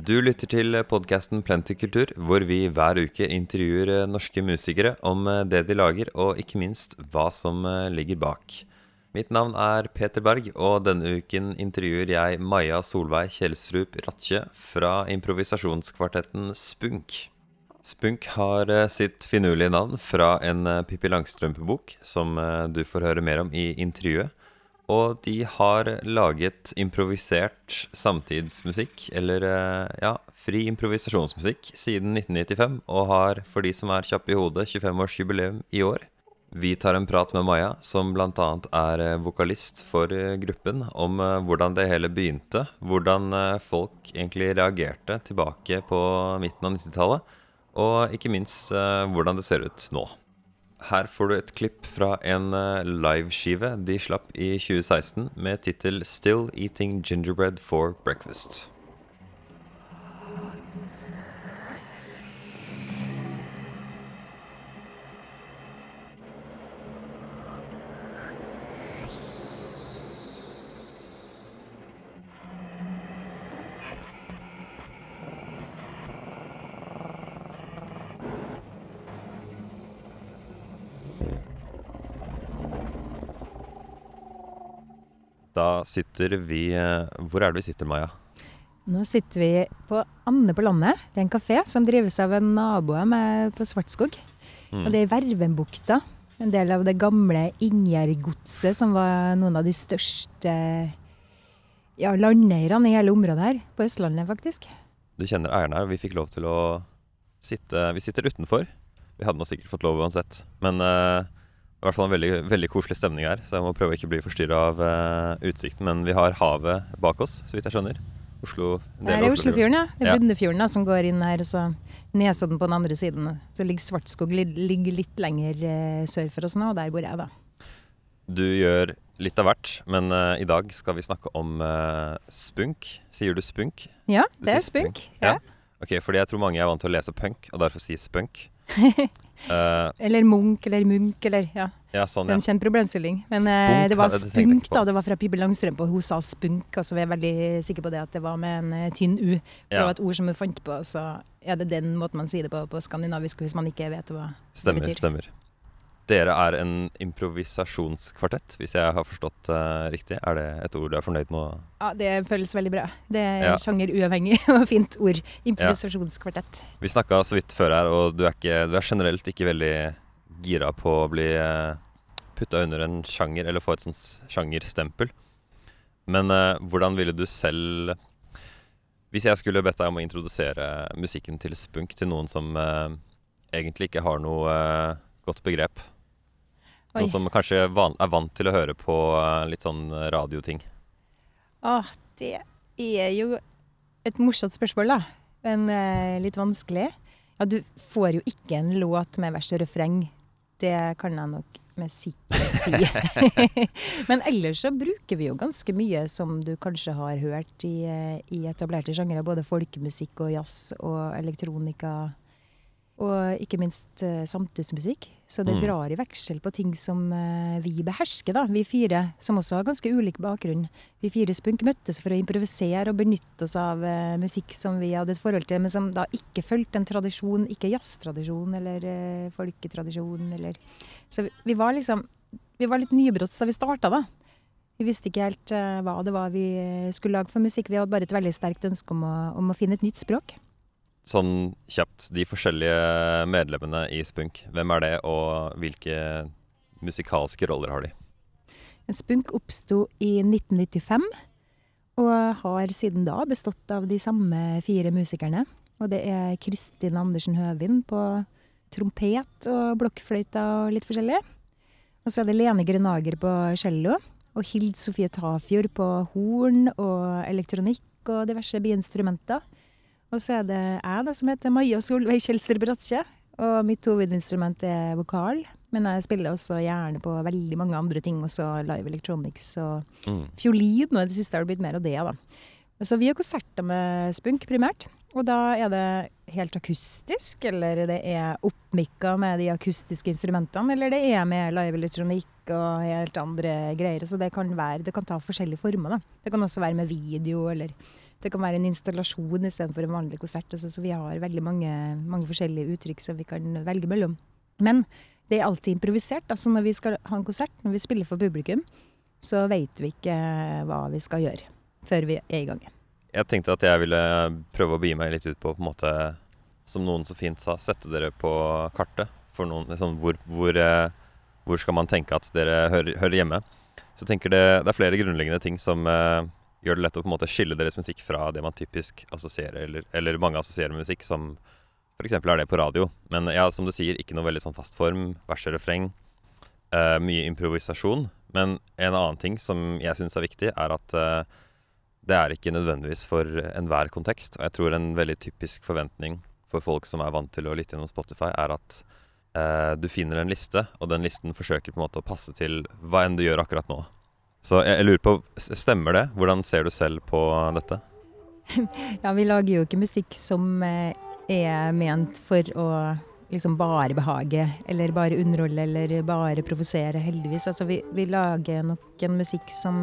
Du lytter til podkasten Plentykultur, hvor vi hver uke intervjuer eh, norske musikere om eh, det de lager, og ikke minst hva som eh, ligger bak. Mitt navn er Peter Berg, og denne uken intervjuer jeg Maja Solveig Kjelsrup Ratje fra improvisasjonskvartetten Spunk. Spunk har sitt finurlige navn fra en Pippi Langstrømpe-bok, som du får høre mer om i intervjuet. Og de har laget improvisert samtidsmusikk, eller eh, ja, fri improvisasjonsmusikk, siden 1995, og har, for de som er kjappe i hodet, 25-årsjubileum i år. Vi tar en prat med Maja, som bl.a. er eh, vokalist for eh, gruppen, om hvordan det hele begynte, hvordan folk egentlig reagerte tilbake på midten av 90-tallet, og ikke minst hvordan det ser ut nå. Her får du et klipp fra en eh, liveskive de slapp i 2016 med tittel 'Still Eating Gingerbread for Breakfast'. Sitter vi eh, Hvor er det vi sitter, Maja? Nå sitter vi på Anne på landet. Det er en kafé som drives av en nabo med på Svartskog. Mm. Og det er i Vervenbukta. En del av det gamle Ingjerdgodset, som var noen av de største ja, landeierne i hele området her. På Østlandet, faktisk. Du kjenner eieren her. Vi fikk lov til å sitte Vi sitter utenfor. Vi hadde nå sikkert fått lov uansett. Men uh, i hvert fall en veldig, veldig, koselig stemning her, så jeg må prøve å ikke bli forstyrra av uh, utsikten. Men vi har havet bak oss, så vidt jeg skjønner. Oslo, det er Oslofjorden, ja. Det er Bunnefjorden som går inn her. Så Nesodden på den andre siden. Så ligger Svartskog ligger litt lenger uh, sør for oss nå, og der bor jeg, da. Du gjør litt av hvert, men uh, i dag skal vi snakke om spunk. Sier du spunk? Ja, det er spunk. spunk. Ja. ja. Ok, fordi jeg tror mange er vant til å lese punk, og derfor sier spunk. Uh, eller Munch eller Munch eller ja. ja sånn, ja. En kjent problemstilling. Men uh, spunk, det var spunk, da. Det var fra Pippi Langstrømpe, og hun sa spunk. Altså, vi er veldig sikre på det at det var med en uh, tynn U. Det ja. var et ord som hun fant på. Så er det den måten man sier det på på skandinavisk hvis man ikke vet hva stemmer, det betyr. Stemmer. Dere er en improvisasjonskvartett, hvis jeg har forstått uh, riktig. Er det et ord du er fornøyd med? Ja, det føles veldig bra. Det er ja. sjangeruavhengig og fint ord. Improvisasjonskvartett. Ja. Vi snakka så vidt før her, og du er, ikke, du er, generelt ikke veldig gira på å bli uh, eh, putta under en sjanger, eller få et sånt sjangerstempel. Men uh, hvordan ville du selv Hvis jeg skulle bedt deg om å introdusere musikken til spunk til noen som uh, egentlig ikke har noe godt begrep, Oi. Noe som kanskje van er vant til å høre på uh, litt sånn radioting. Åh, det er jo et morsomt spørsmål, da. Men uh, litt vanskelig. Ja, du får jo ikke en låt med vers og refreng. Det kan jeg nok med sikkerhet si. Men ellers så bruker vi jo ganske mye som du kanskje har hørt i, eh, i etablerte sjangere. Både folkemusikk og jazz og elektronika og ikke minst uh, samtidsmusikk. Så det mm. drar i veksel på ting som uh, vi behersker, da. Vi fire, som også har ganske ulik bakgrunn. Vi fire spunk møttes for å improvisere og benytte oss av uh, musikk som vi hadde et forhold til, men som da ikke fulgte en tradisjon, ikke jazztradisjon eller folketradisjon eller Så vi, vi, var liksom Vi var litt nybrotts da vi starta, da. Vi visste ikke helt hva det var vi skulle lage for musikk. Vi hadde bare et veldig sterkt ønske om å, om å finne et nytt språk sånn kjapt, de forskjellige medlemmene i Spunk, hvem er det, og hvilke musikalske roller har de? Spunk oppsto i 1995, og har siden da bestått av de samme fire musikerne. Og det er Kristin Andersen Høvin på trompet og blokkfløyta og litt forskjellig. Og så er det Lene Grenager på cello, og Hild Sofie Tafjord på horn og elektronikk og diverse biinstrumenter. Og så er det jeg da, som heter Maja Solveig Kjelser Bratsje. Og mitt hovedinstrument er vokal. Men jeg spiller også gjerne på veldig mange andre ting, også live electronics og mm. fiolin. Nå i det siste har det blitt mer av det, da. Så vi har konserter med spunk primært. Og da er det helt akustisk, eller det er oppmikka med de akustiske instrumentene, eller det er med live elektronikk og helt andre greier. Så det kan, være, det kan ta forskjellige former, da. Det kan også være med video eller det kan være en installasjon istedenfor en vanlig konsert. Altså, så vi har veldig mange, mange, forskjellige uttrykk som vi kan velge mellom. Men det er alltid improvisert. Altså når vi skal ha en konsert, når vi spiller for publikum, så vet vi ikke hva vi skal gjøre før vi er i gang. Jeg tenkte at jeg ville prøve å begi meg litt ut på, på en måte, som noen så fint sa, sette dere på kartet. For noen, liksom, hvor, hvor, eh, hvor, skal man tenke at dere hører, hører hjemme? Så jeg tenker det, det, er flere grunnleggende ting som uh, gjør det lett å på en måte skille deres musikk fra det man typisk assosierer, eller, eller mange assosierer med musikk, som f.eks. er det på radio. Men ja, som du sier, ikke noe veldig sånn fast form. Vers og refreng. Uh, mye improvisasjon. Men en annen ting som jeg syns er viktig, er at uh, det er ikke nødvendigvis for enhver kontekst. Og jeg tror en veldig typisk forventning for folk som er vant til å lytte gjennom Spotify, er at uh, du finner en liste, og den listen forsøker på en måte å passe til hva enn du gjør akkurat nå. Så jeg, jeg lurer på, stemmer det? Hvordan ser du selv på dette? ja, vi lager jo ikke musikk som er ment for å liksom bare behage, eller bare underholde, eller bare provosere, heldigvis. Altså, vi, vi, lager nok en musikk som,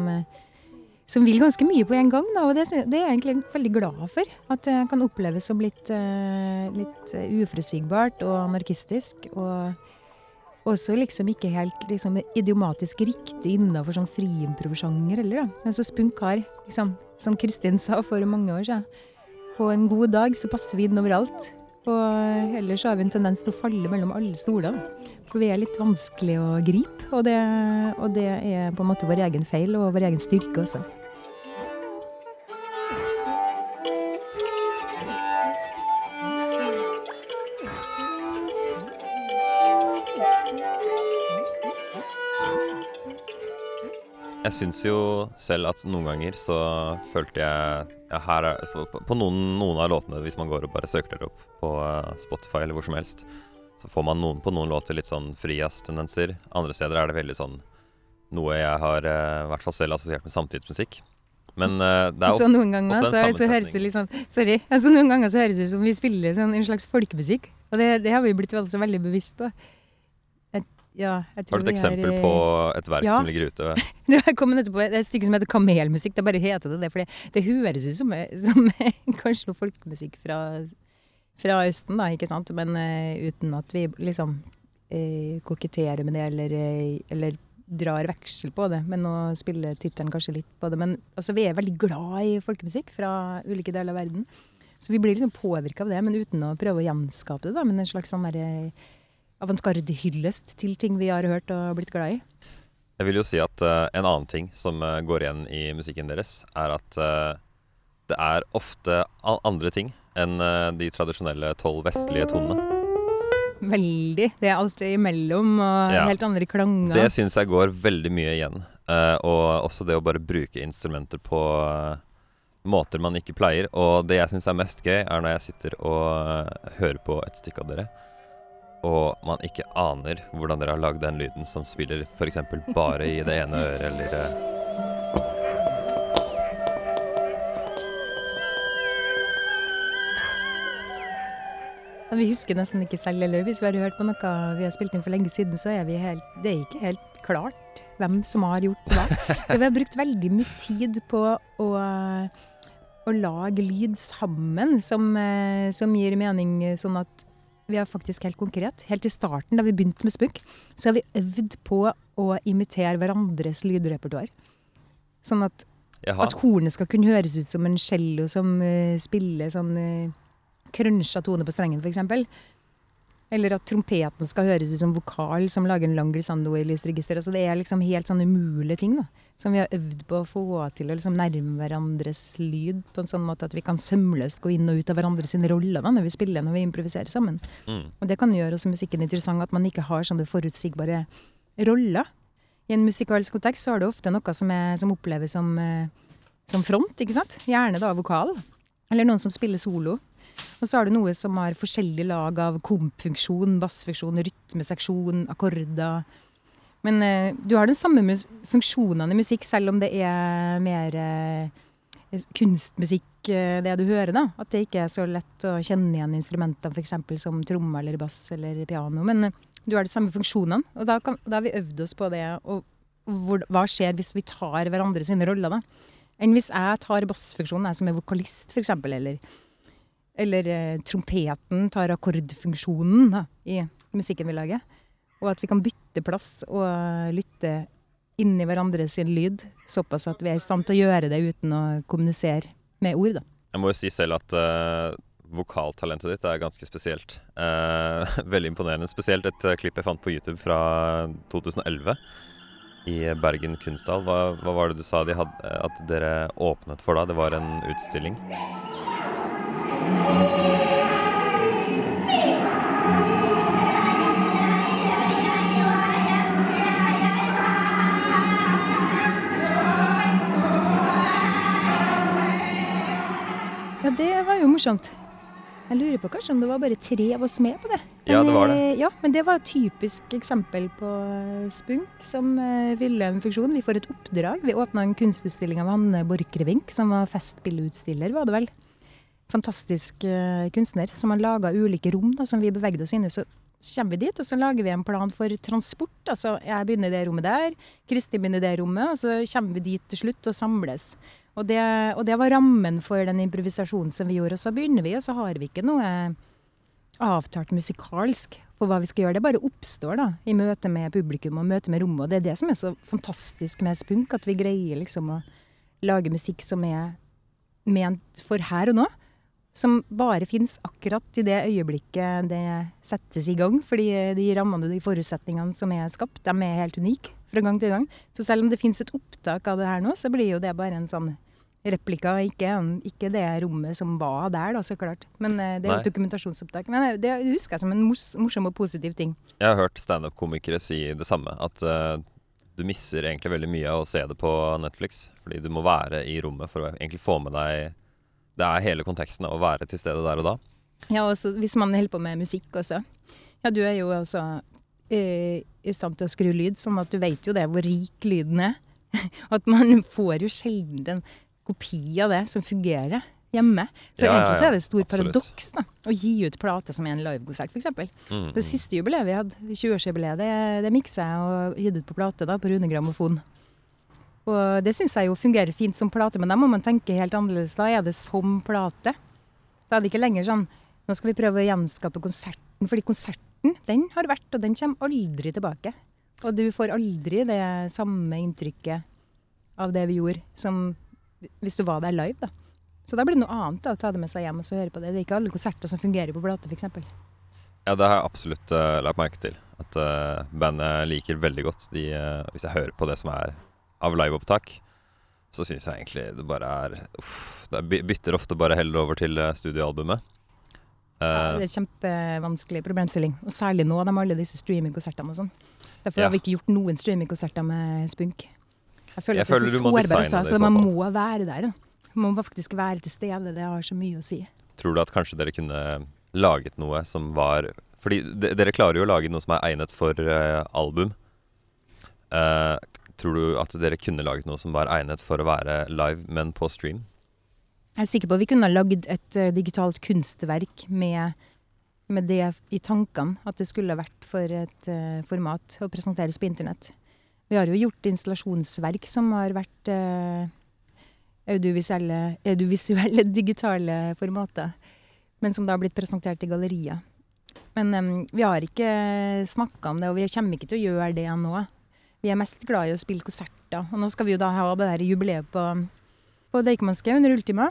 som vil ganske mye på en gang, da, og det, det, er jeg egentlig veldig glad for. At det kan oppleves som litt, uh, litt uforutsigbart og anarkistisk. Og også liksom ikke helt liksom, idiomatisk riktig innafor sånn friimprov-sjanger heller, da. Men så spunk har, liksom, som Kristin sa for mange år siden, på en god dag så passer vi inn overalt. Og ellers har vi en tendens til å falle mellom alle stolene. For vi er litt vanskelig å gripe, og det, og det er på en måte vår egen feil og vår egen styrke også. Jeg syns jo selv at noen ganger så følte jeg ja, her er, På, på noen, noen, av låtene, hvis man går og bare søker dere opp på uh, Spotify eller hvor som helst, så får man noen, på noen låter litt sånn frijazztendenser. Andre steder er det veldig sånn noe jeg har uh, i hvert fall selv assosiert med samtidsmusikk. Men uh, det er så noen ganger så, så, høres det litt sånn Sorry. Altså, noen ganger så høres det ut som vi spiller sånn, en slags folkemusikk. Og det, det har vi blitt veldig bevisst på. Ja, har du et eksempel er, på et verk ja. som ligger ute? det kom nettopp et stykke som heter Kamelmusikk. Det bare heter det det, for det høres ut som, som kanskje noe folkemusikk fra, fra, Østen, da, ikke sant? Men uh, uten at vi liksom uh, koketterer med det, eller, uh, eller, drar veksel på det. Men nå spiller tittelen kanskje litt på det. Men altså, vi er veldig glad i folkemusikk fra ulike deler av verden. Så vi blir liksom påvirka av det, men uten å prøve å gjenskape det, da, men en slags sånn derre avantgarde-hyllest til ting vi har hørt og blitt glad i. Jeg vil jo si at uh, en annen ting som uh, går igjen i musikken deres, er at uh, det er ofte andre ting enn de tradisjonelle tolv vestlige tonene. Veldig. Det er alt imellom og ja. helt andre klanger. Det syns jeg går veldig mye igjen. og også det å bare bruke instrumenter på måter man ikke pleier. Og det jeg syns er mest gøy, er når jeg sitter og hører på et stykke av dere og man ikke aner hvordan dere har lagd den lyden som spiller f.eks. bare i det ene øret, eller eh. Vi husker nesten ikke selv heller. Hvis vi har hørt på noe vi har spilt inn for lenge siden, så er helt, det er ikke helt klart hvem som har gjort hva. Så vi har brukt veldig mye tid på å, å lage lyd sammen som, eh, som gir mening, sånn at vi har faktisk helt konkret. Helt i starten, da vi begynte med Spunk, så har vi øvd på å imitere hverandres lydrepertoar. Sånn at, at hornet skal kunne høres ut som en cello som uh, spiller sånn uh, krønsja tone på strengen, f.eks. Eller at trompeten skal høres ut som vokal som lager en lang glissando i lysregister. Altså det er liksom helt sånne umulige ting da, som vi har øvd på å få til å liksom nærme hverandres lyd på en sånn måte at vi kan sømløst gå inn og ut av hverandres roller da, når vi spiller når vi improviserer sammen. Mm. Og det kan gjøre også musikken interessant, at man ikke har sånne forutsigbare roller. I en musikalsk kontekst så har du ofte noe som, er, som oppleves som, eh, som front, ikke sant? Gjerne da vokal. Eller noen som spiller solo. Og så har du noe som har forskjellig lag av kompfunksjon, bassfunksjon, rytmeseksjon, akkorder. Men eh, du har den samme funksjonene i musikk, selv om det er mer eh, kunstmusikk eh, det du hører. da. At det ikke er så lett å kjenne igjen instrumentene f.eks. som tromme eller bass eller piano. Men eh, du har de samme funksjonene, og da, kan, da, har vi øvd oss på det. Og hvor, hva skjer hvis vi tar hverandre sine roller, da? enn hvis jeg tar bassfunksjonen, jeg som er vokalist f.eks., eller, eller eh, trompeten tar akkordfunksjonen da, i musikken vi lager. Og at vi kan bytte plass og lytte inni hverandre sin lyd, såpass at vi er i stand til å gjøre det uten å kommunisere med ord. da. Jeg må jo si selv at uh, vokaltalentet ditt er ganske spesielt. Uh, veldig imponerende. Spesielt et uh, klipp jeg fant på YouTube fra 2011 i Bergen kunsthall. Hva, hva, var det du sa de hadde, at dere åpnet for da? Det var en utstilling? Ja, det var jo morsomt. Jeg lurer på kanskje om det var bare tre av oss med på det. Men, ja, det var det. Eh, ja, men det var et typisk eksempel på eh, spunk som ville fyller en funksjon. Vi får et oppdrag. Vi åpna en kunstutstilling av Hanne Borchgrevink, som var festbildeutstiller, var det vel. Fantastisk uh, kunstner som har laga ulike rom da, som vi bevegde oss inn i. Så kommer vi dit, og så lager vi en plan for transport. Altså, jeg begynner i det rommet der, Kristin begynner i det rommet, og så kommer vi dit til slutt og samles. Og det, og det, var rammen for den improvisasjonen som vi gjorde. Og så begynner vi, og så har vi ikke noe avtalt musikalsk for hva vi skal gjøre. Det bare oppstår da, i møte med publikum og møte med rommet. Og det er det som er så fantastisk med spunk, at vi greier liksom å lage musikk som er ment for her og nå. Som bare fins akkurat i det øyeblikket det settes i gang. Fordi de rammene og de forutsetningene som er skapt, de er helt unike fra gang til gang. Så selv om det fins et opptak av det her nå, så blir jo det bare en sånn replika, ikke, ikke, det rommet som var der, da, så klart. Men uh, det er et dokumentasjonsopptak. Men uh, det husker jeg som en mors morsom og positiv ting. Jeg har hørt standup-komikere si det samme. At uh, du misser egentlig veldig mye av å se det på Netflix. Fordi du må være i rommet for å egentlig få med deg Det er hele konteksten av å være til stede der og da. Ja, også hvis man holder på med musikk også. Ja, du er jo også i stand til å skru lyd, sånn at du vet jo det hvor rik lyden er. At man får jo sjelden en kopi av det som fungerer hjemme. Så ja, egentlig så er det et stort paradoks da, å gi ut plate som er en livekonsert, f.eks. Mm, det siste jubileet vi hadde, 20-årsjubileet, det, det miksa jeg og gitt ut på plate da, på Rune Grammofon. Og det syns jeg jo fungerer fint som plate, men da må man tenke helt annerledes. Da er det som plate. Da er det ikke lenger sånn Nå skal vi prøve å gjenskape konserten, fordi konserten, den har vært, og den kommer aldri tilbake. Og du får aldri det samme inntrykket av det vi gjorde, som hvis du var der live, da. Så da blir det noe annet da, å ta det med seg hjem og høre på det. Det er ikke alle konserter som fungerer på plate, f.eks. Ja, det har jeg absolutt uh, lagt merke til. At uh, bandet liker veldig godt de uh, Hvis jeg hører på det som er av liveopptak, så syns jeg egentlig det bare er uff, Det bytter ofte bare heller over til studioalbumet. ja, det er kjempevanskelig problemstilling. Og særlig nå, de alle disse streamingkonsertene og sånn. Derfor ja. har vi ikke gjort noen streamingkonserter med Spunk. Jeg føler jeg at det er så sårbare, så, så man må være der. Man må faktisk være til stede. Det har så mye å si. Tror du at kanskje dere kunne laget noe som var Fordi dere klarer jo å lage noe som er egnet for uh, album. Uh, tror du at dere kunne laget noe som var egnet for å være live, men på stream? Jeg er sikker på at vi kunne ha lagd et uh, digitalt kunstverk med, med, det i tankene. At det skulle vært for et format å presenteres på internett. Vi har jo gjort installasjonsverk som har vært uh, audiovisuelle, audiovisuelle, digitale formater. Men som da har blitt presentert i gallerier. Men um, vi har ikke snakka om det, og vi kommer ikke til å gjøre det nå. Vi er mest glad i å spille konserter. Og nå skal vi jo da ha det der jubileet på, på Deichmanske under Ultima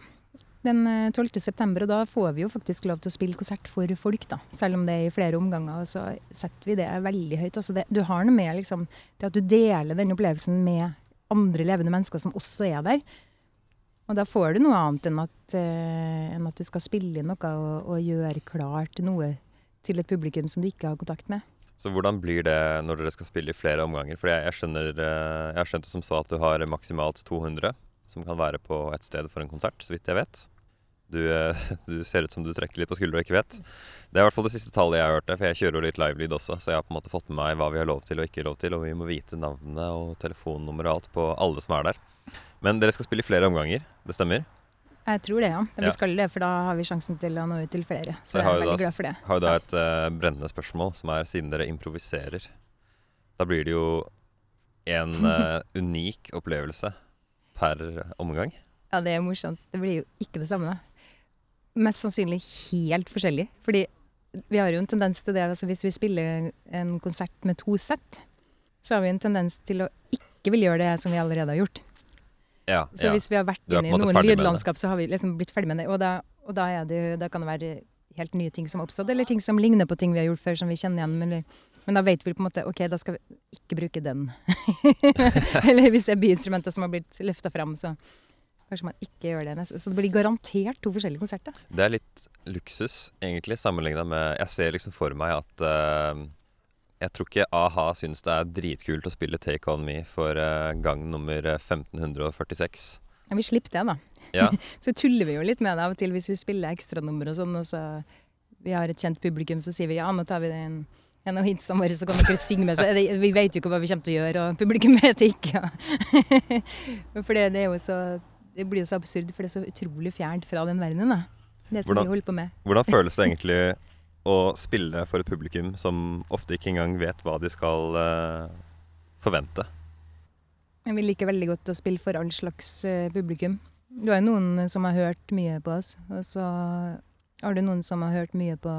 den 12. Eh, september, og da får vi jo faktisk lov til å spille konsert for folk, da. Selv om det er i flere omganger, så setter vi det veldig høyt. Altså det, du har noe med liksom, det at du deler den opplevelsen med andre levende mennesker som også er der. Og da får du noe annet enn at, uh, enn at du skal spille inn noe og, og gjøre klart noe til et publikum som du ikke har kontakt med. Så hvordan blir det når dere skal spille i flere omganger? For jeg, jeg, skjønner, eh, jeg har skjønt det som så at du har maksimalt 200 som kan være på et sted for en konsert, så vidt jeg vet. Du, eh, du, ser ut som du trekker litt på skuldra og ikke vet. Det er i hvert fall det siste tallet jeg har hørt, Det, for jeg kjører jo litt livelyd også. Så jeg har på en måte fått med meg hva vi har lov til og ikke lov til, og vi må vite navnene og telefonnummer og alt på alle som er der. Men dere skal spille i flere omganger, det stemmer? Jeg tror det, ja. Vi skal det, for da har vi sjansen til å nå ut til flere. Så, jeg, jeg er veldig da, glad for det. Har jo da et uh, brennende spørsmål, som er siden dere improviserer. Da blir det jo en uh, unik opplevelse per omgang? Ja, det er morsomt. Det blir jo ikke det samme. da. Mest sannsynlig helt forskjellig. Fordi vi har jo en tendens til det altså Hvis vi spiller en konsert med to sett, så har vi en tendens til å ikke ville gjøre det som vi allerede har gjort. Ja. Så hvis vi har vært inne i noen lydlandskap, så har vi liksom blitt ferdig med det. Og da, og da, er det, da kan det være helt nye ting som har oppstått, eller ting som ligner på ting vi har gjort før, som vi kjenner igjen. Men, men da vet vi på en måte OK, da skal vi ikke bruke den. eller hvis det er biinstrumenter som har blitt løfta fram, så kanskje man ikke gjør det Nesten. Så det blir garantert to forskjellige konserter. Det er litt luksus, egentlig, sammenligna med Jeg ser liksom for meg at eh, Jeg tror ikke a-ha syns det er dritkult å spille Take On Me for eh, gang nummer eh, 1546. Ja, vi slipper det, da. Ja. Så tuller vi jo litt med det av og til hvis vi spiller ekstranummer og sånn, og så vi har et kjent publikum, så sier vi ja, nå tar vi den en av hitsene våre, så kan dere synge med. Så det, vi vet jo ikke hva vi kommer til å gjøre, og publikum vet ikke. for det, det er jo så Det blir jo så absurd, for det er så utrolig fjernt fra den verdenen, da. Det som Hvordan- vi holder på med. Hvordan føles det egentlig å spille for et publikum som ofte ikke engang vet hva de skal uh, forvente? Vi liker veldig godt å spille for all slags uh, publikum. Du har jo noen som har hørt mye på oss, og så har du noen som har hørt mye på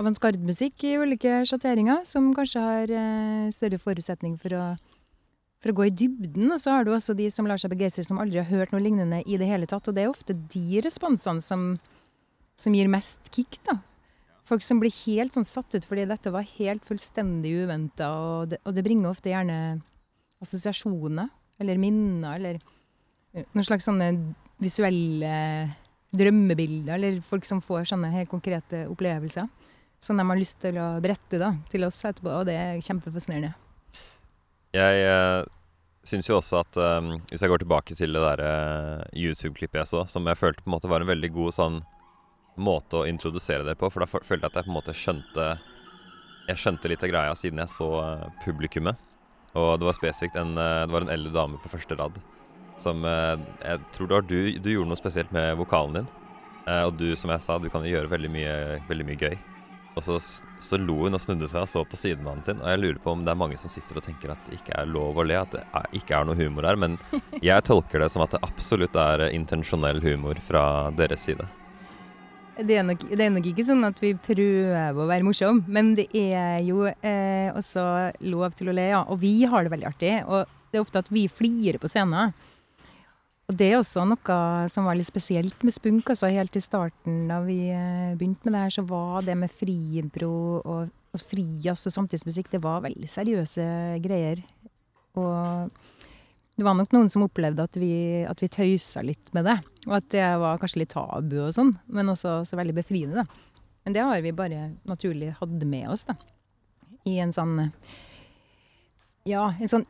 avantgarde-musikk i ulike sjatteringer, som kanskje har uh, større forutsetning for å, for å gå i dybden. Og så har du også de som lar seg begeistre, som aldri har hørt noe lignende i det hele tatt. Og det er ofte de responsene som, som gir mest kick, da. Folk som blir helt sånn satt ut fordi dette var helt fullstendig uventa, og, og det bringer ofte gjerne assosiasjoner eller minner eller eh, noen slags sånne visuelle drømmebilder, eller folk som får sånne helt konkrete opplevelser. Som de har lyst til å berette da, til oss etterpå, og det er kjempefascinerende. Jeg eh, syns jo også at eh, Hvis jeg går tilbake til det der eh, YouTube-klippet jeg så, som jeg følte på en måte var en veldig god sånn måte å introdusere det på, for da følte jeg at jeg på en måte skjønte Jeg skjønte litt av greia siden jeg så eh, publikummet. Og det var spesifikt en, eh, det var en eldre dame på første rad som eh, Jeg tror det var du, du gjorde noe spesielt med vokalen din. Og du, som jeg sa, du kan gjøre veldig mye, veldig mye gøy. Og så, så lo hun og snudde seg og så på sidemannen sin. Og jeg lurer på om det er mange som sitter og tenker at det ikke er lov å le, at det er, ikke er noe humor her. Men jeg tolker det som at det absolutt er intensjonell humor fra deres side. Det er, nok, det er nok ikke sånn at vi prøver å være morsomme, men det er jo eh, også lov til å le, ja. Og vi har det veldig artig. Og det er ofte at vi flirer på scenen. Og det er også noe som var litt spesielt med Spunk. Altså helt i starten da vi eh, begynte med det her, så var det med fribro og, og frijazz og samtidsmusikk, det var veldig seriøse greier. Og det var nok noen som opplevde at vi, at vi tøysa litt med det. Og at det var kanskje litt tabu og sånn, men også så veldig befriende. Men det har vi bare naturlig hatt med oss, da. I en sånn Ja, en sånn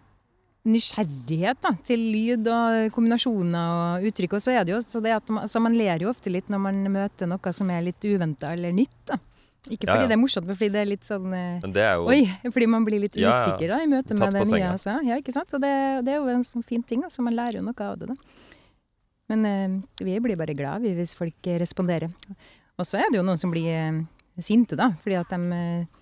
nysgjerrighet da, til lyd og kombinasjoner og uttrykk. Og så er det jo så det at man, så man ler jo ofte litt når man møter noe som er litt uventa eller nytt. da. Ikke fordi ja. det er morsomt, men fordi det er litt sånn eh, Men det er jo Oi, fordi man blir litt Ja, ja. usikker da, i møte med det nye. Altså. Ja, ikke sant? Og det, det er jo en sånn fin ting, altså. Man lærer jo noe av det. da. Men eh, vi blir bare glad vi, hvis folk responderer. Og så er det jo noen som blir eh, sinte, da, fordi at de eh,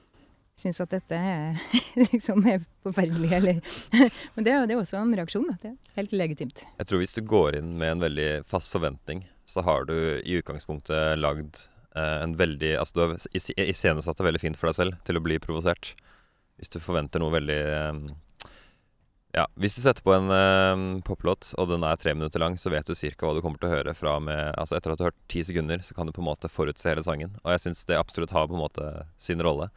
syns at dette er, liksom er forferdelig, eller Men det det er også en reaksjon, da. Det er helt legitimt. Jeg tror hvis du går inn med en veldig fast forventning, så har du i utgangspunktet lagd en veldig Altså du har iscenesatt det veldig fint for deg selv til å bli provosert. Hvis du forventer noe veldig eh, Ja, hvis du setter på en eh, poplåt, og den er tre minutter lang, så vet du cirka hva du kommer til å høre fra med Altså etter at du har hørt ti sekunder, så kan du på en måte forutse hele sangen. Og jeg syns det absolutt har på en måte sin rolle.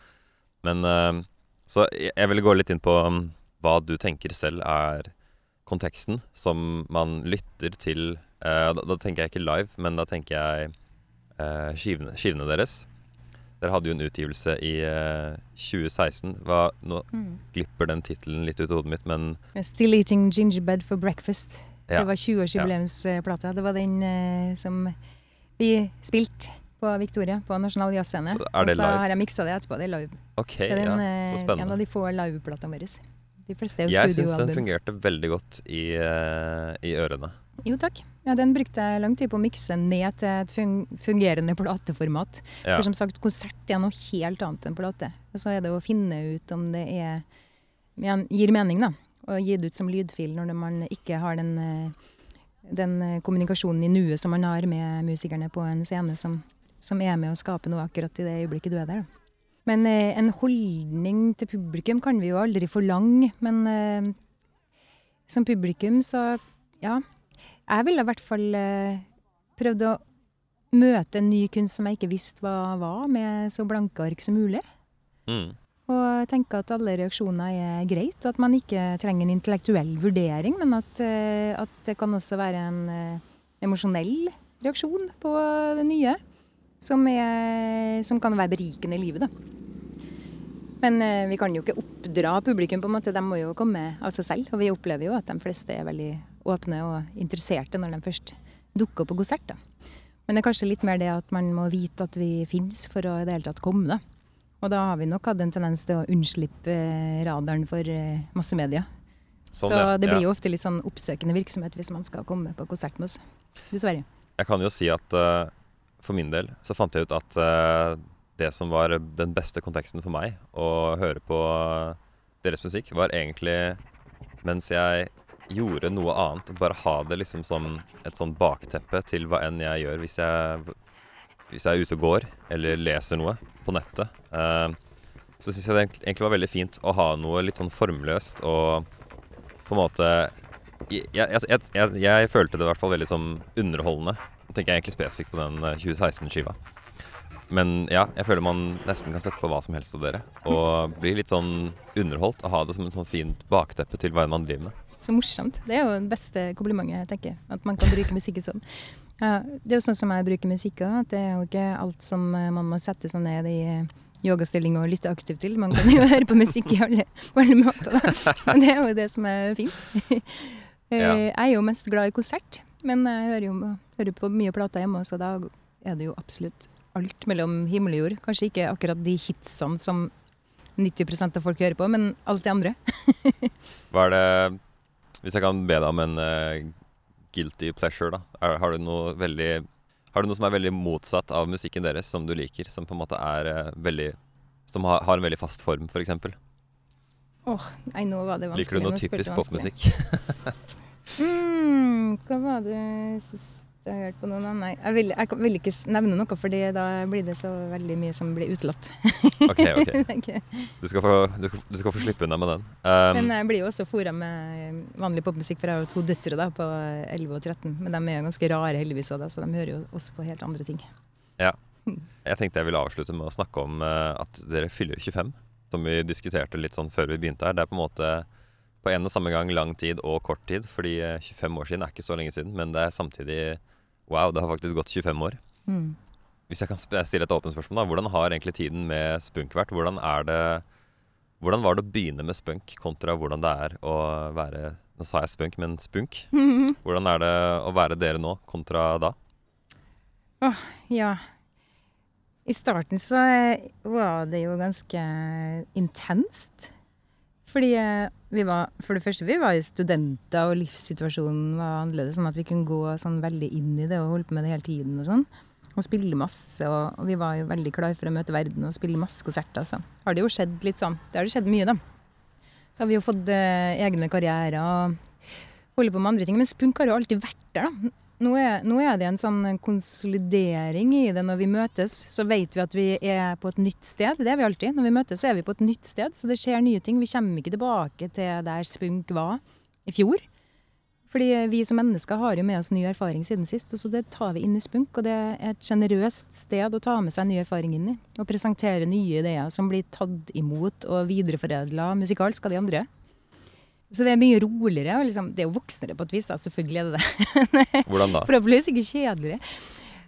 Men uh, Så jeg vil gå litt inn på um, hva du tenker selv er konteksten som man lytter til Uh, da, da tenker jeg ikke live, men da tenker jeg eh, skivene, skivene deres. Dere hadde jo en utgivelse i eh, 2016. Hva, nå glipper den tittelen litt ut av hodet mitt, men Still eating Gingerbed for breakfast. Ja. Det var 20-årsjubileumsplata. Det var den eh, som vi spilte på Victoria på Nasjonal Jazzscene. Så er det Og så har jeg miksa det etterpå. Det er live. Okay, Det er den, ja, Så spennende. En av de få liveplatene våre. De fleste er jo Jeg syns den fungerte veldig godt i, eh, i ørene. Jo takk. Ja, Den brukte jeg lang tid på å mikse ned til et fungerende plateformat. Ja. For som sagt, konsert er noe helt annet enn plate. Så er det å finne ut om det er, gir mening, da. Og gi det ut som lydfil når man ikke har den eh, den eh, kommunikasjonen i nuet som man har med musikerne på en scene, som, som er med å skape noe akkurat i det øyeblikket du er der. Da. Men eh, en holdning til publikum kan vi jo aldri forlange. Men som publikum så ja. Jeg ville i hvert fall eh, prøvd å møte en ny kunst som jeg ikke visste hva var, med så blanke ark som mulig. Mm. Og tenke at alle reaksjoner er greit, og at man ikke trenger en intellektuell vurdering, men at, eh, at det kan også være en eh, emosjonell reaksjon på det nye. Som, er, som kan være berikende i livet, da. Men vi kan jo ikke oppdra publikum, på en måte. De må jo komme av seg selv. Og vi opplever jo at de fleste er veldig åpne og interesserte når de først dukker opp på konsert. da. Men det er kanskje litt mer det at man må vite at vi fins for å i det hele tatt komme. da. Og da har vi nok hatt en tendens til å unnslippe eh, radaren for masse massemedia. Sånn, Så det blir Ja. jo ofte litt sånn oppsøkende virksomhet hvis man skal komme på konsert med oss. Dessverre. Jeg kan jo si at uh, for min del så fant jeg ut at uh, det som var den beste konteksten for meg å høre på eh, deres musikk, var egentlig mens jeg gjorde noe annet. Bare ha det liksom som et sånn bakteppe til hva enn jeg gjør. Hvis jeg, hvis jeg er ute og går, eller leser noe på nettet, eh, så syns jeg det egentlig- var veldig fint å ha noe litt sånn formløst og på en måte jeg, jeg, jeg, jeg, følte det i hvert fall veldig som underholdende. Tenker jeg egentlig spesifikt på den eh, 2016-skiva. Men ja, jeg føler man nesten kan sette på hva som helst av dere. Og bli litt sånn underholdt og ha det som en sånn fint bakteppe til hva enn man driver med. Så morsomt. Det er jo det beste komplimentet, jeg tenker. At man kan bruke musikken sånn. Ja, det er jo sånn som jeg bruker musikk òg. Det er jo ikke alt som eh, man må sette seg ned i eh, yogastilling og lytte aktivt til. Man kan jo høre på musikk i alle, alle måter. Da. Men det er jo det som er fint. Eh. Jeg er jo mest glad i konsert, men jeg hører jo hører på mye plater hjemme, så da er det jo absolutt alt mellom himmel og jord. Kanskje ikke akkurat de hitsene som 90% av folk hører på, men alt det andre. Hva er det Hvis jeg kan be deg om en uh, guilty pleasure, da. Er, har, du noe veldig, har du noe som er veldig motsatt av musikken deres, som du liker? Som på en måte er uh, veldig Som har, har en veldig fast form, f.eks.? Åh, nei, nå var det vanskelig. Liker du noe typisk popmusikk? Mm, hva var det jeg hørt på noen? Nei, jeg vil, jeg vil ikke nevne noe, fordi da blir det så veldig mye som blir utelatt. Ok, ok. Du skal få, du, du skal få slippe unna med den. Um, Men jeg blir jo også fora med vanlig popmusikk, for jeg har jo to døtre da, på 11 og 13. Men de er jo ganske rare heldigvis òg, så de hører jo også på helt andre ting. Ja. Jeg tenkte jeg ville avslutte med å snakke om eh, at dere fyller 25. Som vi diskuterte litt sånn før vi begynte her. Det er på en måte på en og samme gang lang tid og kort tid. Fordi eh, 25 år siden er ikke så lenge siden, men det er samtidig Wow, det har faktisk gått 25 år. Mm. Hvis jeg kan stille et åpent spørsmål, da. Hvordan har egentlig tiden med spunk vært? Hvordan det Hvordan var det å begynne med spunk kontra hvordan det er å være Nå sa jeg spunk, men spunk. Hvordan er det å være dere nå kontra da? Ja. I starten så eh, var det jo ganske intenst. Fordi eh, var For det første, vi var jo studenter, og livssituasjonen var annerledes. Sånn at vi kunne gå sånn veldig inn i det og holde på med det hele tiden og sånn. Og spille masse. Og, og vi var jo veldig klar for å møte verden og spille masse konserter. Så har det jo skjedd litt sånn. Det har det skjedd mye, da. Så har vi jo fått eh, egne karrierer og holder på med andre ting. Men spunk har jo alltid vært der, da. Nå er, nå er det en sånn konsolidering i det når vi møtes. Så vet vi at vi er på et nytt sted. Det er vi alltid. Når vi møtes, så er vi på et nytt sted. Så det skjer nye ting. Vi kommer ikke tilbake til der spunk var i fjor. Fordi vi som mennesker har jo med oss ny erfaring siden sist, og så det tar vi inn i spunk. Og det er et sjenerøst sted å ta med seg ny erfaring inn i. Og presentere nye ideer som blir tatt imot og videreforedla musikalsk av de andre. Så det er mye roligere. og liksom, Det er jo voksnere på et vis, da. selvfølgelig er det det. Hvordan da? Forhåpentligvis ikke kjedeligere.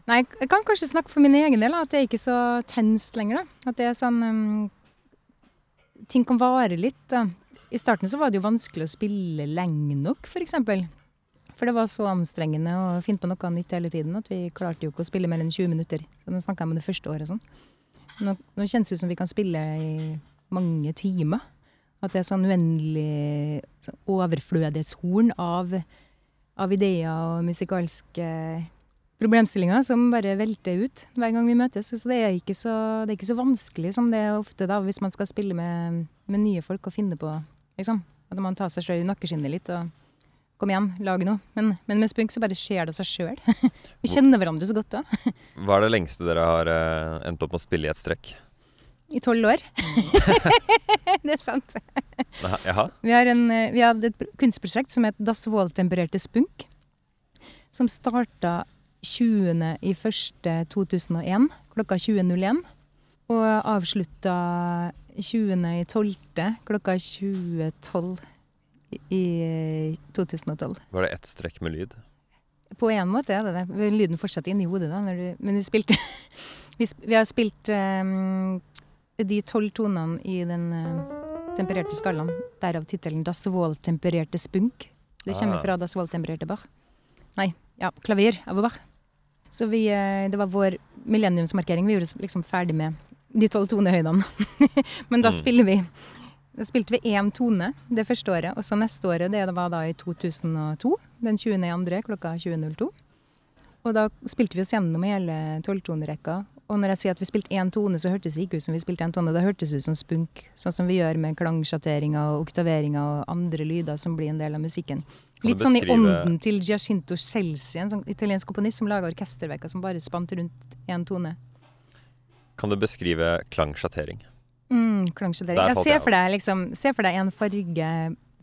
Nei, jeg kan kanskje snakke for min egen del, da, at det er ikke så tenst lenger. da. At det er sånn um, Ting kan vare litt. da. I starten så var det jo vanskelig å spille lenge nok, f.eks. For, for det var så anstrengende å finne på noe nytt hele tiden at vi klarte jo ikke å spille mer enn 20 minutter. Så Nå snakka jeg om det første året. sånn. Nå, nå kjennes det ut som vi kan spille i mange timer. At det er sånn uendelig sånn overflødighetshorn av, av ideer og musikalske problemstillinger som bare velter ut hver gang vi møtes. Så det er ikke så, det er ikke så vanskelig som det er ofte da, hvis man skal spille med, med nye folk og finne på, liksom. At man tar seg sjøl i nakkeskinnet litt og kom igjen, lag noe. Men, men med spunk så bare skjer det seg sjøl. vi kjenner hverandre så godt da. Hva er det lengste dere har uh, endt opp med å spille i et strekk? I tolv år. det er sant. Jaha? Vi, har en, eh, vi hadde et kunstprosjekt som het Das Wohltempererte spunk. Som starta 20.01.2001 klokka 20.01. Og avslutta 20.12. klokka 20.12 i 2012. Var det ett strekk med lyd? På en måte er det det. Lyden fortsatte inni hodet da. Du, men vi spilte vi, vi, har spilt um, de tolv tonene i den uh, tempererte skalaen. Derav tittelen 'Das Wohl-tempererte spunk'. Det kommer ah. fra Das Wohl-tempererte Bach. Nei, ja, klaver av Bach. Så vi, uh, det var vår millenniumsmarkering. Vi gjorde liksom ferdig med de tolv tonehøydene. Men da mm. spiller vi da spilte vi én tone det første året, og så neste året, det var da i 2002, den 20.2. klokka 20.02. Og da spilte vi oss gjennom hele tolvtonerekka. Og når jeg sier at vi spilte én tone, så hørtes det ikke ut som vi spilte én tone, det hørtes ut som spunk. Sånn som vi gjør med klangsjatteringer og oktaveringer og andre lyder som blir en del av musikken. Litt sånn i ånden til Giacinto Celsi, en sånn italiensk komponist som laga orkesterverker som bare spant rundt én tone. Kan du beskrive klangsjattering? Mm, klangsjattering. Ja, se for deg liksom, se for deg en farge,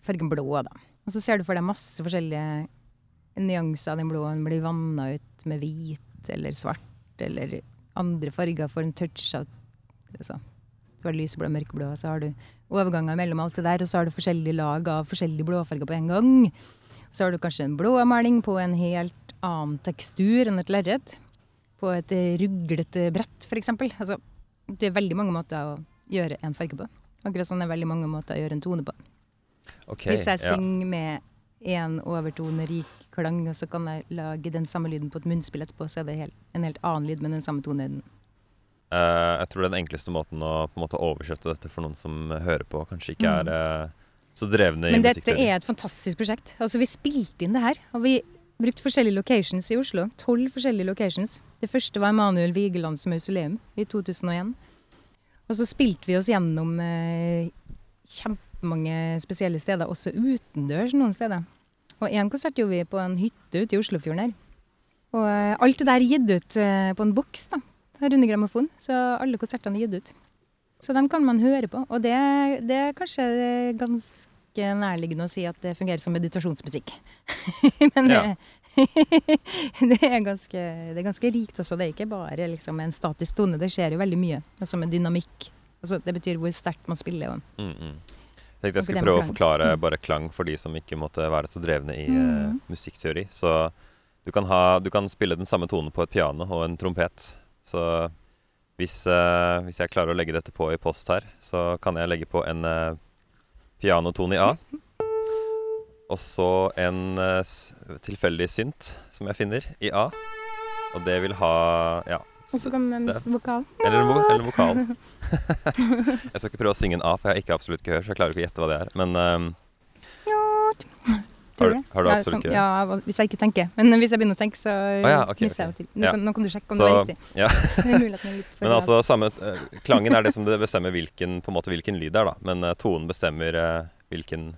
fargen blå, da. Og så ser du for deg masse forskjellige nyanser av den blå. Den blir vanna ut med hvit eller svart eller andre farger får en touch av altså, Du har lyseblå mørkeblå, så har du overganger mellom alt det der, og så har du forskjellige lag av forskjellige blåfarger på en gang. Så har du kanskje en blåmaling på en helt annen tekstur enn et lerret på et ruglete brett, f.eks. Altså, det er veldig mange måter å gjøre en farge på. Akkurat sånn er veldig mange måter å gjøre en tone på. Okay, Hvis jeg synger med én overtone rik klang, og så kan jeg lage den samme lyden på et munnspill etterpå, så er det helt, en helt annen lyd med den samme tonehøyden. Uh, jeg tror den enkleste måten å på en måte oversette dette for noen som hører på, kanskje ikke er uh, så drevne i. Men dette er et fantastisk prosjekt. Altså, vi spilte inn det her, og vi brukt forskjellige locations i Oslo. Tolv forskjellige locations. Det første var Emanuel Vigelands mausoleum i 2001. Og så spilte vi oss gjennom eh, kjempemange spesielle steder, også utendørs noen steder. Og én konsert gjorde vi på en hytte ute i Oslofjorden her. Og eh, alt det der er gitt ut eh, på en boks, da. Rune Grammofon. Så alle konsertene er gitt ut. Så dem kan man høre på. Og det, det er kanskje ganske ganske nærliggende å si at det fungerer som meditasjonsmusikk. Men det, det, er ganske, det, er ganske, rikt. Altså. Det er ikke bare liksom, en statisk tone. Det skjer jo veldig mye. Altså med dynamikk. Altså, det betyr hvor sterkt man spiller. Mm, mm. Tenkte jeg skulle prøve å forklare mm. bare klang for de som ikke måtte være så drevne i mm. uh, musikkteori. Så du kan, ha, du kan, spille den samme tonen på et piano og en trompet. Så hvis, uh, hvis, jeg klarer å legge dette på i post her, så kan jeg legge på en uh, pianotone i A. Og så en uh, tilfeldig synt som jeg finner, i A. Og det vil ha Ja. Og så kom en vokal. Eller en, vo eller en vokal. jeg skal ikke prøve å synge en A, for jeg har ikke absolutt gehør, så jeg klarer ikke å gjette hva det er. Men um, har, du, har du absolutt sånn, ikke Ja, hvis jeg ikke tenker. Men hvis jeg begynner å tenke, så ah, ja, okay, mister jeg det til. Nå, ja. nå, kan du sjekke om så, det er riktig. Ja. er Men altså, samme, uh, klangen er det som det bestemmer hvilken, på en måte, hvilken lyd det er, da. Men uh, tonen bestemmer uh, hvilken,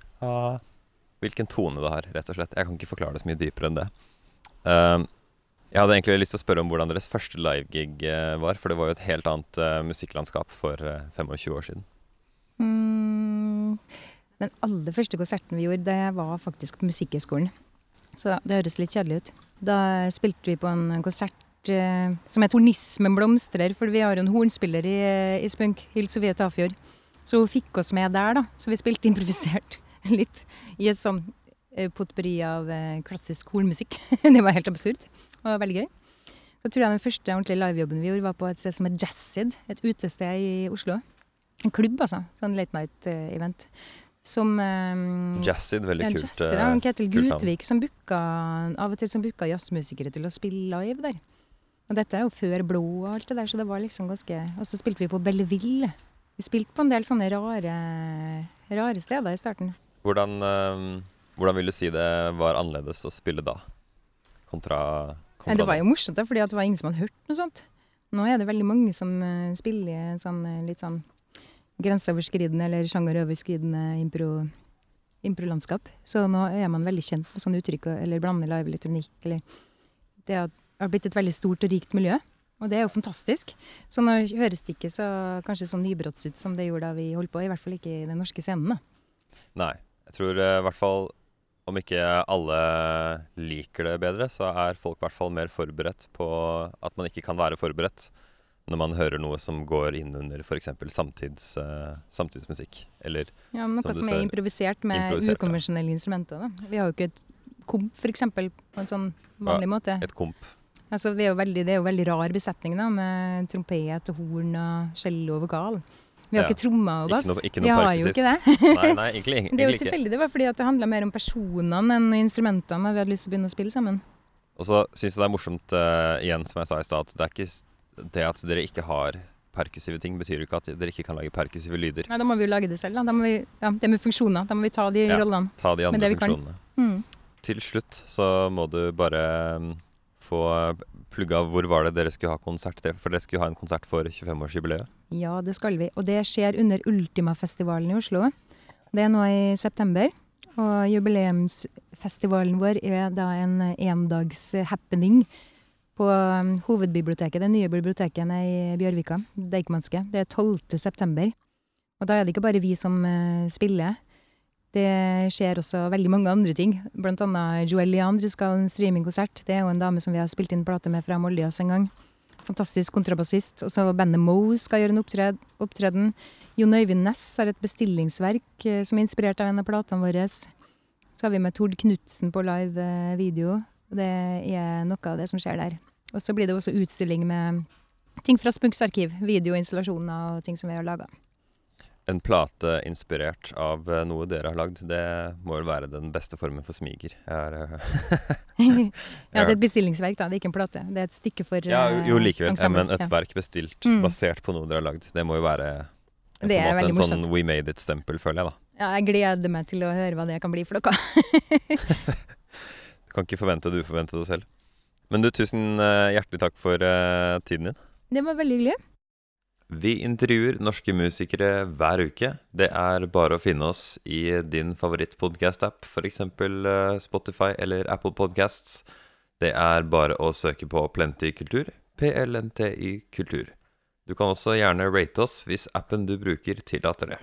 hvilken tone det har, rett og slett. Jeg kan ikke forklare det så mye dypere enn det. Uh, jeg hadde egentlig lyst til å spørre om hvordan deres første livegig var, for det var jo et helt annet musikklandskap for 25 år siden. Mm. Den aller første konserten vi gjorde, det var faktisk på Musikkhøgskolen. Så det høres litt kjedelig ut. Da spilte vi på en konsert uh, som het 'Hornismen blomstrer', for vi har jo en hornspiller i, i Spunk, Hild Sofie Tafjord. Så hun fikk oss med der, da. Så vi spilte improvisert litt i et sånn eh, potpurri av eh, klassisk hornmusikk. det var helt absurd og veldig gøy. Så tror jeg den første ordentlige livejobben vi gjorde, var på et sted som het Jazzid. Et utested i Oslo. En klubb, altså. Sånn late night-event. Som um, Jazzid, veldig ja, kult. Jazzid, ja, Ketil Gutvik som booka, av og til som booka jazzmusikere til å spille live der. Og dette er jo før Blå og alt det der, så det var liksom ganske Og så spilte vi på Belleville. Vi spilte på en del sånne rare, rare steder i starten. Hvordan, um, hvordan vil du si det var annerledes å spille da, kontra ja, Det var jo morsomt, fordi det var ingen som hadde hørt noe sånt. Nå er det veldig mange som uh, spiller sånn, uh, litt sånn grenseoverskridende eller sjangeroverskridende impro improlandskap. Så nå er man veldig kjent med sånne uttrykk, eller blande live elektronikk, eller Det har blitt et veldig stort og rikt miljø, og det er jo fantastisk. Så nå høres det ikke så kanskje så nybrotts ut som det gjorde da vi holdt på, i hvert fall ikke i den norske scenen, da. Nei. Jeg tror eh, i hvert fall om ikke alle liker det bedre, så er folk i hvert fall mer forberedt på at man ikke kan være forberedt når man hører noe som går inn under f.eks. Samtids, uh, samtidsmusikk. Eller Ja, noe Som som, er ser, improvisert med improvisert, ja. ukonvensjonelle instrumenter. Da. Vi har jo ikke et komp, eksempel, på en sånn vanlig måte. et komp. Altså, det, er jo veldig, det er jo veldig rar besetning, da, med trompet og horn og cello og vokal. Vi har Ja. ikke trommer og Ikke noe- ikke vi har jo ikke det. Nei, nei, egentlig, Det er jo egentlig tilfeldig. Det var fordi at det handla mer om personene enn instrumentene. Vi hadde lyst til å begynne å spille sammen. Og så syns jeg det er morsomt, uh, igjen som jeg sa i stad, det er ikke det at dere ikke har perkussive ting, betyr jo ikke at dere ikke kan lage perkussive lyder. Nei, Da må vi jo lage det selv. Da. Da vi, ja, det med funksjoner. Da må vi ta de Ja. rollene. Ta de andre funksjonene. Mm. Til slutt så må du bare mm, få plugga hvor var det dere skulle ha konsert. For dere skulle ha en konsert for 25-årsjubileet. Ja, det skal vi. Og det skjer under Ultimafestivalen i Oslo. Det er nå i september. Og jubileumsfestivalen vår er da en endags happening på um, hovedbiblioteket, det nye biblioteket i Bjørvika, Deichmanske. Det er 12. september. Og da er det ikke bare vi som eh, spiller. Det skjer også veldig mange andre ting. Blant annet Joel Leandre skal ha en streamingkonsert. Det er jo en dame som vi har spilt inn plate med fra Moldias en gang. Fantastisk kontrabassist. Og så bandet Moe skal gjøre en opptred, opptreden. Jon Øyvind Næss har et bestillingsverk eh, som er inspirert av en av platene våre. Så har vi med Tord Knutsen på live eh, video. Det er noe av det som skjer der. Og så blir det også utstilling med ting fra Spunks arkiv. Videoinstallasjoner og ting som vi har laga. En plate inspirert av eh, noe dere har lagd, det må vel være den beste formen for smiger. Er, eh, ja, det er et bestillingsverk, da. Det er ikke en plate. Det er et stykke for ja, eh, jo, likevel. Ja, men et Ja. verk bestilt Mm. basert på noe dere har lagd. Det må jo være eh, på Det en måte en sånn. We made it-stempel, føler jeg, da. Ja, jeg gleder meg til å høre hva det kan bli for dere. Kan ikke forvente du forventer det selv. Men du, tusen eh, hjertelig takk for uh, tiden din. Det var veldig hyggelig. Vi intervjuer norske musikere hver uke. Det er bare å finne oss i din favorittpodkast-app, f.eks. Spotify eller Apple Podcasts. Det er bare å søke på Plenty kultur. PLNTY kultur. Du kan også gjerne rate oss hvis appen du bruker tillater det.